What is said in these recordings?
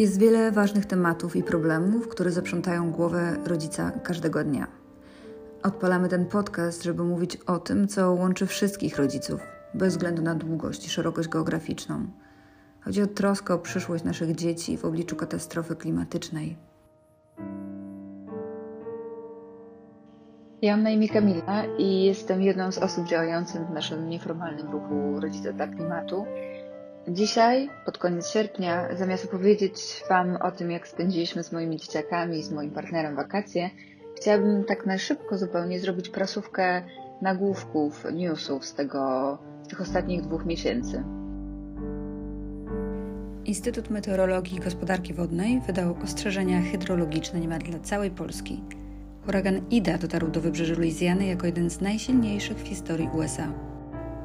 Jest wiele ważnych tematów i problemów, które zaprzątają głowę rodzica każdego dnia. Odpalamy ten podcast, żeby mówić o tym, co łączy wszystkich rodziców, bez względu na długość i szerokość geograficzną. Chodzi o troskę o przyszłość naszych dzieci w obliczu katastrofy klimatycznej. Ja mam na imię Kamila i jestem jedną z osób działających w naszym nieformalnym ruchu Rodzice dla Klimatu. Dzisiaj, pod koniec sierpnia, zamiast opowiedzieć Wam o tym, jak spędziliśmy z moimi dzieciakami i z moim partnerem wakacje, chciałabym tak na szybko zupełnie zrobić prasówkę nagłówków, newsów z, tego, z tych ostatnich dwóch miesięcy. Instytut Meteorologii i Gospodarki Wodnej wydał ostrzeżenia hydrologiczne niemal dla całej Polski. Huragan Ida dotarł do wybrzeży Luizjany jako jeden z najsilniejszych w historii USA.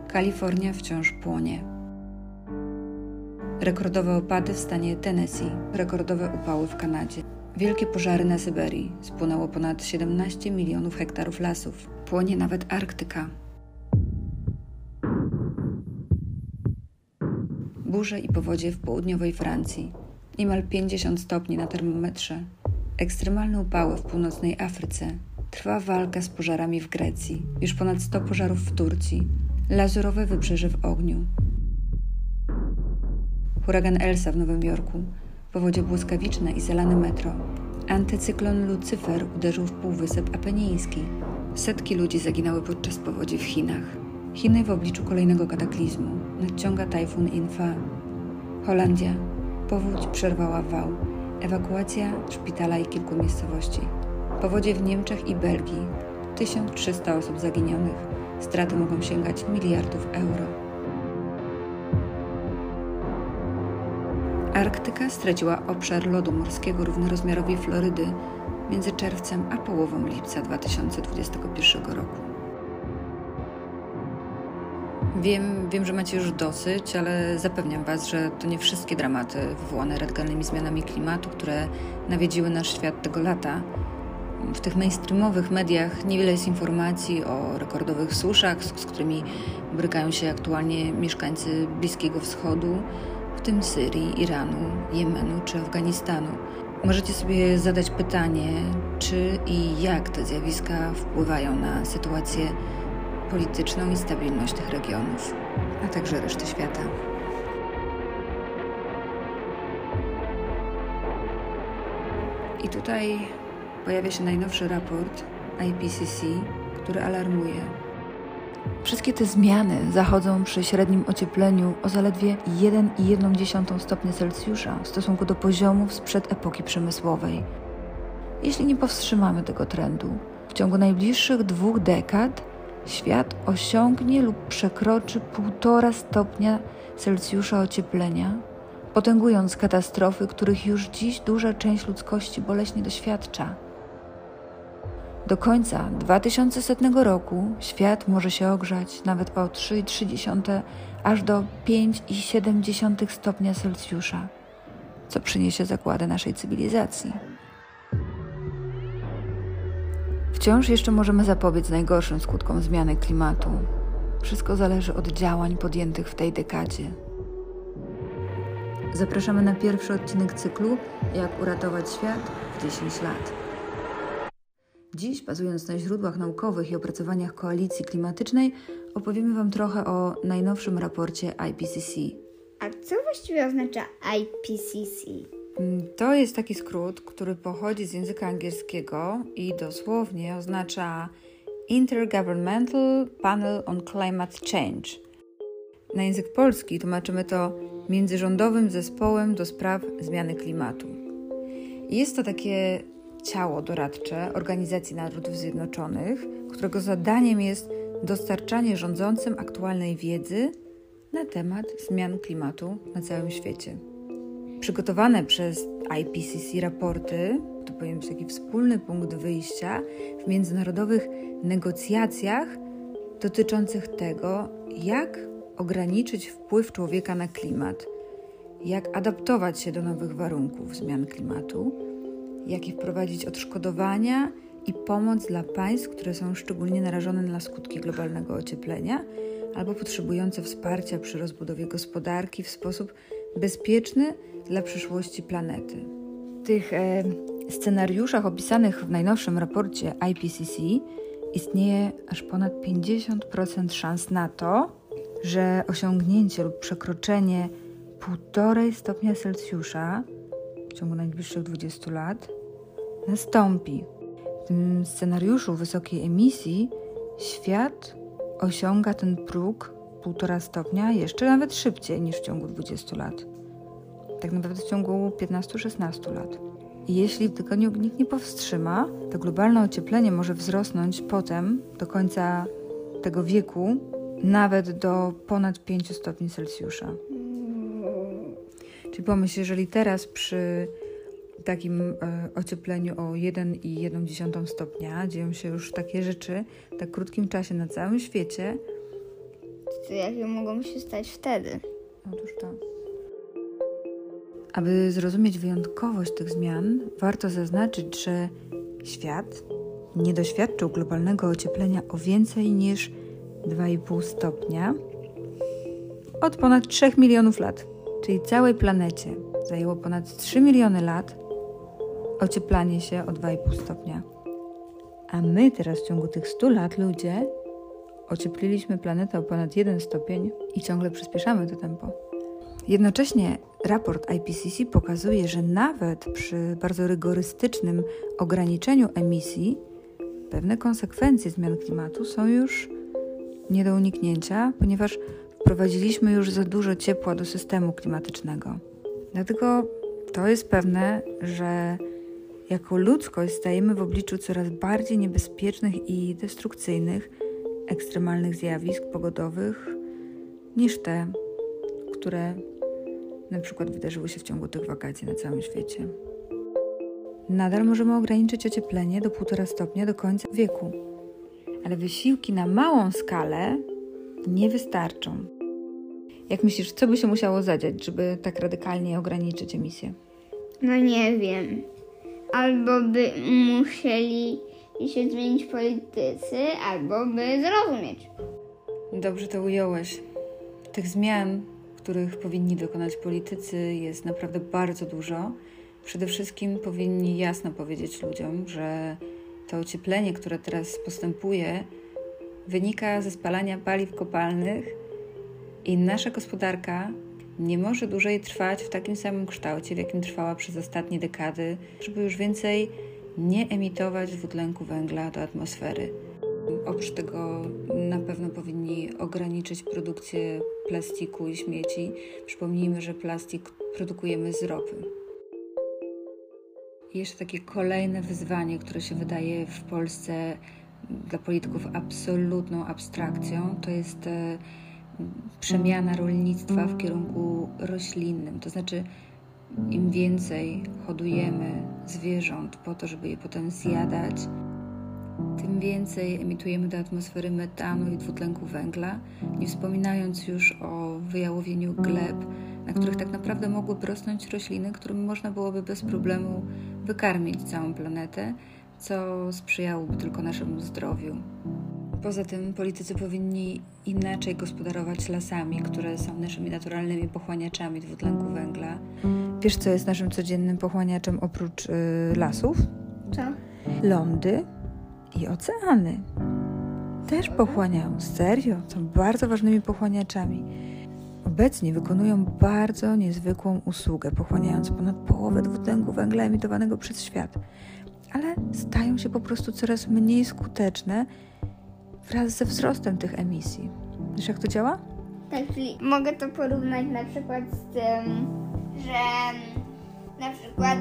Kalifornia wciąż płonie. Rekordowe opady w stanie Tennessee, rekordowe upały w Kanadzie. Wielkie pożary na Syberii. Spłonęło ponad 17 milionów hektarów lasów. Płonie nawet Arktyka. Burze i powodzie w południowej Francji. Niemal 50 stopni na termometrze. Ekstremalne upały w północnej Afryce. Trwa walka z pożarami w Grecji. Już ponad 100 pożarów w Turcji. Lazurowe wybrzeże w ogniu. Huragan Elsa w Nowym Jorku. Powodzie błyskawiczne i zalane metro. Antycyklon Lucyfer uderzył w Półwysep Apeniński. Setki ludzi zaginęły podczas powodzi w Chinach. Chiny w obliczu kolejnego kataklizmu. Nadciąga tajfun Infa. Holandia. Powódź przerwała wał. Ewakuacja szpitala i kilku miejscowości. Powodzie w Niemczech i Belgii. 1300 osób zaginionych. Straty mogą sięgać miliardów euro. Arktyka straciła obszar lodu morskiego równorozmiarowi Florydy między czerwcem a połową lipca 2021 roku. Wiem, wiem, że macie już dosyć, ale zapewniam Was, że to nie wszystkie dramaty wywołane radykalnymi zmianami klimatu, które nawiedziły nasz świat tego lata. W tych mainstreamowych mediach niewiele jest informacji o rekordowych suszach, z, z którymi borykają się aktualnie mieszkańcy Bliskiego Wschodu, tym Syrii, Iranu, Jemenu czy Afganistanu. Możecie sobie zadać pytanie, czy i jak te zjawiska wpływają na sytuację polityczną i stabilność tych regionów, a także reszty świata. I tutaj pojawia się najnowszy raport IPCC, który alarmuje. Wszystkie te zmiany zachodzą przy średnim ociepleniu o zaledwie 1,1 stopnia Celsjusza w stosunku do poziomów sprzed epoki przemysłowej. Jeśli nie powstrzymamy tego trendu, w ciągu najbliższych dwóch dekad świat osiągnie lub przekroczy 1,5 stopnia Celsjusza ocieplenia, potęgując katastrofy, których już dziś duża część ludzkości boleśnie doświadcza. Do końca 2100 roku świat może się ogrzać nawet o 3,3 aż do 5,7 stopnia Celsjusza, co przyniesie zakłady naszej cywilizacji. Wciąż jeszcze możemy zapobiec najgorszym skutkom zmiany klimatu. Wszystko zależy od działań podjętych w tej dekadzie. Zapraszamy na pierwszy odcinek cyklu Jak uratować świat w 10 lat. Dziś, bazując na źródłach naukowych i opracowaniach koalicji klimatycznej, opowiemy Wam trochę o najnowszym raporcie IPCC. A co właściwie oznacza IPCC? Mm, to jest taki skrót, który pochodzi z języka angielskiego i dosłownie oznacza Intergovernmental Panel on Climate Change. Na język polski tłumaczymy to Międzyrządowym Zespołem do Spraw Zmiany Klimatu. Jest to takie ciało doradcze Organizacji Narodów Zjednoczonych, którego zadaniem jest dostarczanie rządzącym aktualnej wiedzy na temat zmian klimatu na całym świecie. Przygotowane przez IPCC raporty to powinien być taki wspólny punkt wyjścia w międzynarodowych negocjacjach dotyczących tego, jak ograniczyć wpływ człowieka na klimat, jak adaptować się do nowych warunków zmian klimatu, jakie wprowadzić odszkodowania i pomoc dla państw, które są szczególnie narażone na skutki globalnego ocieplenia albo potrzebujące wsparcia przy rozbudowie gospodarki w sposób bezpieczny dla przyszłości planety. W tych e, scenariuszach opisanych w najnowszym raporcie IPCC istnieje aż ponad 50% szans na to, że osiągnięcie lub przekroczenie 1,5 stopnia Celsjusza ciągu najbliższych 20 lat nastąpi. W tym scenariuszu wysokiej emisji świat osiąga ten próg 1,5 stopnia jeszcze nawet szybciej niż w ciągu 20 lat. Tak naprawdę w ciągu 15-16 lat. I jeśli tylko nikt nie powstrzyma, to globalne ocieplenie może wzrosnąć potem do końca tego wieku nawet do ponad 5 stopni Celsjusza. Czyli pomyśl, jeżeli teraz przy takim e, ociepleniu o 1,1 stopnia dzieją się już takie rzeczy w tak krótkim czasie na całym świecie, to jakie mogą się stać wtedy? Otóż to. Aby zrozumieć wyjątkowość tych zmian, warto zaznaczyć, że świat nie doświadczył globalnego ocieplenia o więcej niż 2,5 stopnia od ponad 3 milionów lat, czyli całej planecie zajęło ponad 3 miliony lat ocieplanie się o 2,5 stopnia. A my teraz w ciągu tych 100 lat, ludzie, ociepliliśmy planetę o ponad 1 stopień i ciągle przyspieszamy to tempo. Jednocześnie raport IPCC pokazuje, że nawet przy bardzo rygorystycznym ograniczeniu emisji pewne konsekwencje zmian klimatu są już nie do uniknięcia, ponieważ wprowadziliśmy już za dużo ciepła do systemu klimatycznego. Dlatego to jest pewne, że jako ludzkość stajemy w obliczu coraz bardziej niebezpiecznych i destrukcyjnych ekstremalnych zjawisk pogodowych niż te, które na przykład wydarzyły się w ciągu tych wakacji na całym świecie. Nadal możemy ograniczyć ocieplenie do 1,5 stopnia do końca wieku, ale wysiłki na małą skalę nie wystarczą. Jak myślisz, co by się musiało zadziać, żeby tak radykalnie ograniczyć emisję? No nie wiem. Albo by musieli się zmienić politycy, albo by zrozumieć. Dobrze to ująłeś. Tych zmian, których powinni dokonać politycy, jest naprawdę bardzo dużo. Przede wszystkim powinni jasno powiedzieć ludziom, że to ocieplenie, które teraz postępuje, wynika ze spalania paliw kopalnych i nasza gospodarka nie może dłużej trwać w takim samym kształcie, w jakim trwała przez ostatnie dekady, żeby już więcej nie emitować dwutlenku węgla do atmosfery. Oprócz tego na pewno powinni ograniczyć produkcję plastiku i śmieci. Przypomnijmy, że plastik produkujemy z ropy. I jeszcze takie kolejne wyzwanie, które się wydaje w Polsce dla polityków absolutną abstrakcją, to jest e, przemiana rolnictwa w kierunku roślinnym. To znaczy, im więcej hodujemy zwierząt po to, żeby je potem zjadać, tym więcej emitujemy do atmosfery metanu i dwutlenku węgla, nie wspominając już o wyjałowieniu gleb, na których tak naprawdę mogłyby rosnąć rośliny, którym można byłoby bez problemu wykarmić całą planetę, co sprzyjałoby tylko naszemu zdrowiu. Poza tym politycy powinni inaczej gospodarować lasami, które są naszymi naturalnymi pochłaniaczami dwutlenku węgla. Wiesz, co jest naszym codziennym pochłaniaczem oprócz yy, lasów? Co? Lądy i oceany. Też pochłaniają. Serio, są bardzo ważnymi pochłaniaczami. Obecnie wykonują bardzo niezwykłą usługę, pochłaniając ponad połowę dwutlenku węgla emitowanego przez świat. Ale stają się po prostu coraz mniej skuteczne wraz ze wzrostem tych emisji. Wiesz, jak to działa? Tak, czyli mogę to porównać na przykład z tym, że na przykład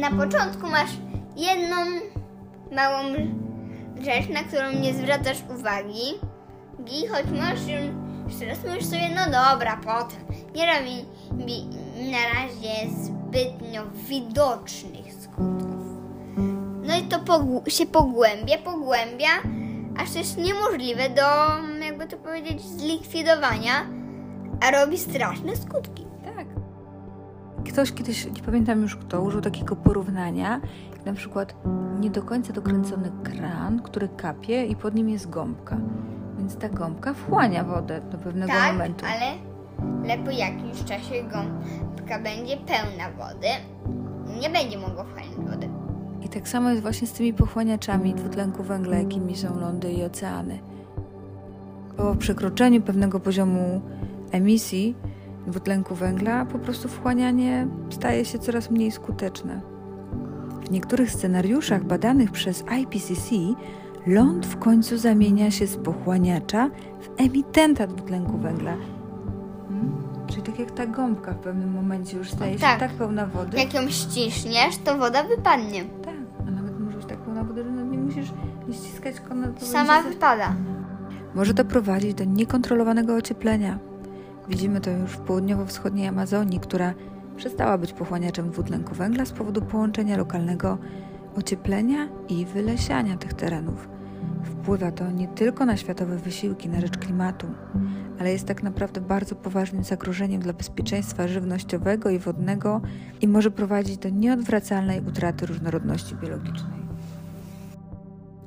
na początku masz jedną małą rzecz, na którą nie zwracasz uwagi i choć masz ją jeszcze raz mówisz sobie, no dobra, potem. Nie robi mi na razie zbytnio widocznych skutków. No i to się pogłębia, pogłębia, aż to jest niemożliwe do, jakby to powiedzieć, zlikwidowania, a robi straszne skutki. Tak. Ktoś kiedyś, nie pamiętam już kto, użył takiego porównania, jak na przykład nie do końca dokręcony kran, który kapie i pod nim jest gąbka. Więc ta gąbka wchłania wodę do pewnego tak, momentu. ale ale po jakimś czasie gąbka będzie pełna wody nie będzie mogła wchłaniać. I tak samo jest właśnie z tymi pochłaniaczami dwutlenku węgla, jakimi są lądy i oceany. Po przekroczeniu pewnego poziomu emisji dwutlenku węgla, po prostu wchłanianie staje się coraz mniej skuteczne. W niektórych scenariuszach badanych przez IPCC ląd w końcu zamienia się z pochłaniacza w emitenta dwutlenku węgla. Hmm? Czyli tak jak ta gąbka w pewnym momencie już staje się tak. tak pełna wody. Jak ją ściśniesz, to woda wypadnie. Tak, Sama będzie- wypada. Może to prowadzić do niekontrolowanego ocieplenia. Widzimy to już w południowo-wschodniej Amazonii, która przestała być pochłaniaczem dwutlenku węgla z powodu połączenia lokalnego ocieplenia i wylesiania tych terenów. Wpływa to nie tylko na światowe wysiłki na rzecz klimatu, ale jest tak naprawdę bardzo poważnym zagrożeniem dla bezpieczeństwa żywnościowego i wodnego i może prowadzić do nieodwracalnej utraty różnorodności biologicznej.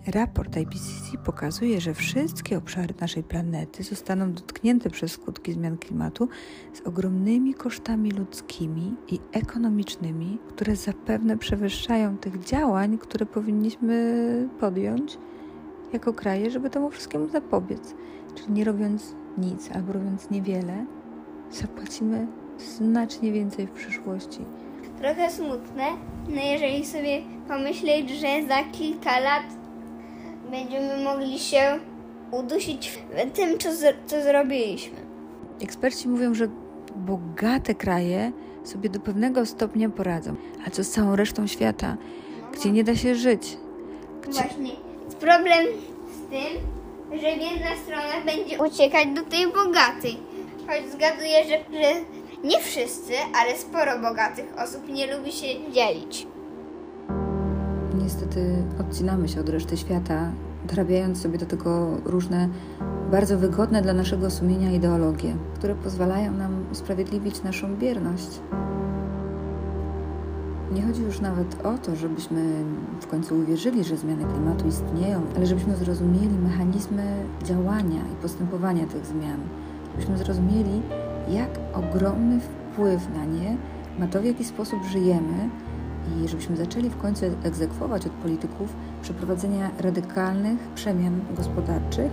Raport IPCC pokazuje, że wszystkie obszary naszej planety zostaną dotknięte przez skutki zmian klimatu z ogromnymi kosztami ludzkimi i ekonomicznymi, które zapewne przewyższają tych działań, które powinniśmy podjąć jako kraje, żeby temu wszystkiemu zapobiec. Czyli nie robiąc nic albo robiąc niewiele, zapłacimy znacznie więcej w przyszłości. Trochę smutne, no jeżeli sobie pomyśleć, że za kilka lat będziemy mogli się udusić w tym, co, co zrobiliśmy. Eksperci mówią, że bogate kraje sobie do pewnego stopnia poradzą. A co z całą resztą świata, gdzie nie da się żyć? Gdzie... Właśnie. Problem z tym, że jedna strona będzie uciekać do tej bogatej. Choć zgaduję, że, że nie wszyscy, ale sporo bogatych osób nie lubi się dzielić. Niestety odcinamy się od reszty świata, dorabiając sobie do tego różne bardzo wygodne dla naszego sumienia ideologie, które pozwalają nam usprawiedliwić naszą bierność. Nie chodzi już nawet o to, żebyśmy w końcu uwierzyli, że zmiany klimatu istnieją, ale żebyśmy zrozumieli mechanizmy działania i postępowania tych zmian. Żebyśmy zrozumieli, jak ogromny wpływ na nie ma to, w jaki sposób żyjemy i żebyśmy zaczęli w końcu egzekwować od polityków przeprowadzenia radykalnych przemian gospodarczych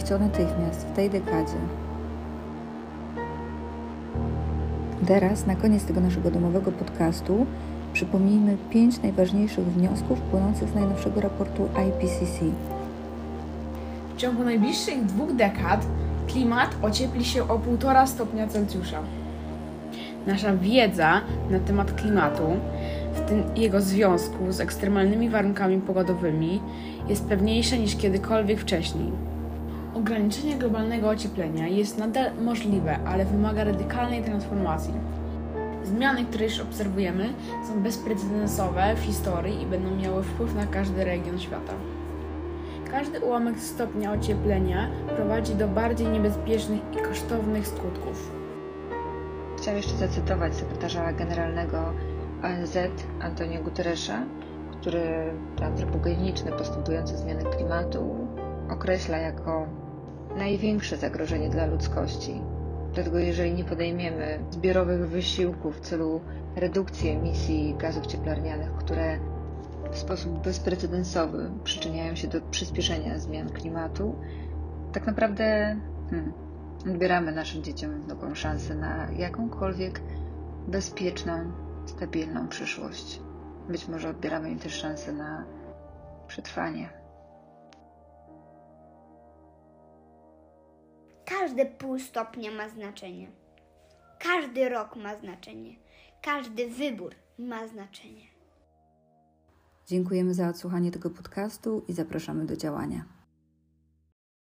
i to natychmiast, w tej dekadzie. Teraz, na koniec tego naszego domowego podcastu, przypomnijmy pięć najważniejszych wniosków płynących z najnowszego raportu IPCC. W ciągu najbliższych dwóch dekad klimat ociepli się o 1,5 stopnia Celsjusza. Nasza wiedza na temat klimatu, jego związku z ekstremalnymi warunkami pogodowymi, jest pewniejsza niż kiedykolwiek wcześniej. Ograniczenie globalnego ocieplenia jest nadal możliwe, ale wymaga radykalnej transformacji. Zmiany, które już obserwujemy, są bezprecedensowe w historii i będą miały wpływ na każdy region świata. Każdy ułamek stopnia ocieplenia prowadzi do bardziej niebezpiecznych i kosztownych skutków. Chciałam jeszcze zacytować sekretarza generalnego ONZ Antonio Guterresza, który te antropogeniczne postępujące zmiany klimatu określa jako największe zagrożenie dla ludzkości. Dlatego jeżeli nie podejmiemy zbiorowych wysiłków w celu redukcji emisji gazów cieplarnianych, które w sposób bezprecedensowy przyczyniają się do przyspieszenia zmian klimatu, tak naprawdę hmm, odbieramy naszym dzieciom nową szansę na jakąkolwiek bezpieczną, stabilną przyszłość. Być może odbieramy im też szansę na przetrwanie. Każde pół stopnia ma znaczenie. Każdy rok ma znaczenie. Każdy wybór ma znaczenie. Dziękujemy za odsłuchanie tego podcastu i zapraszamy do działania.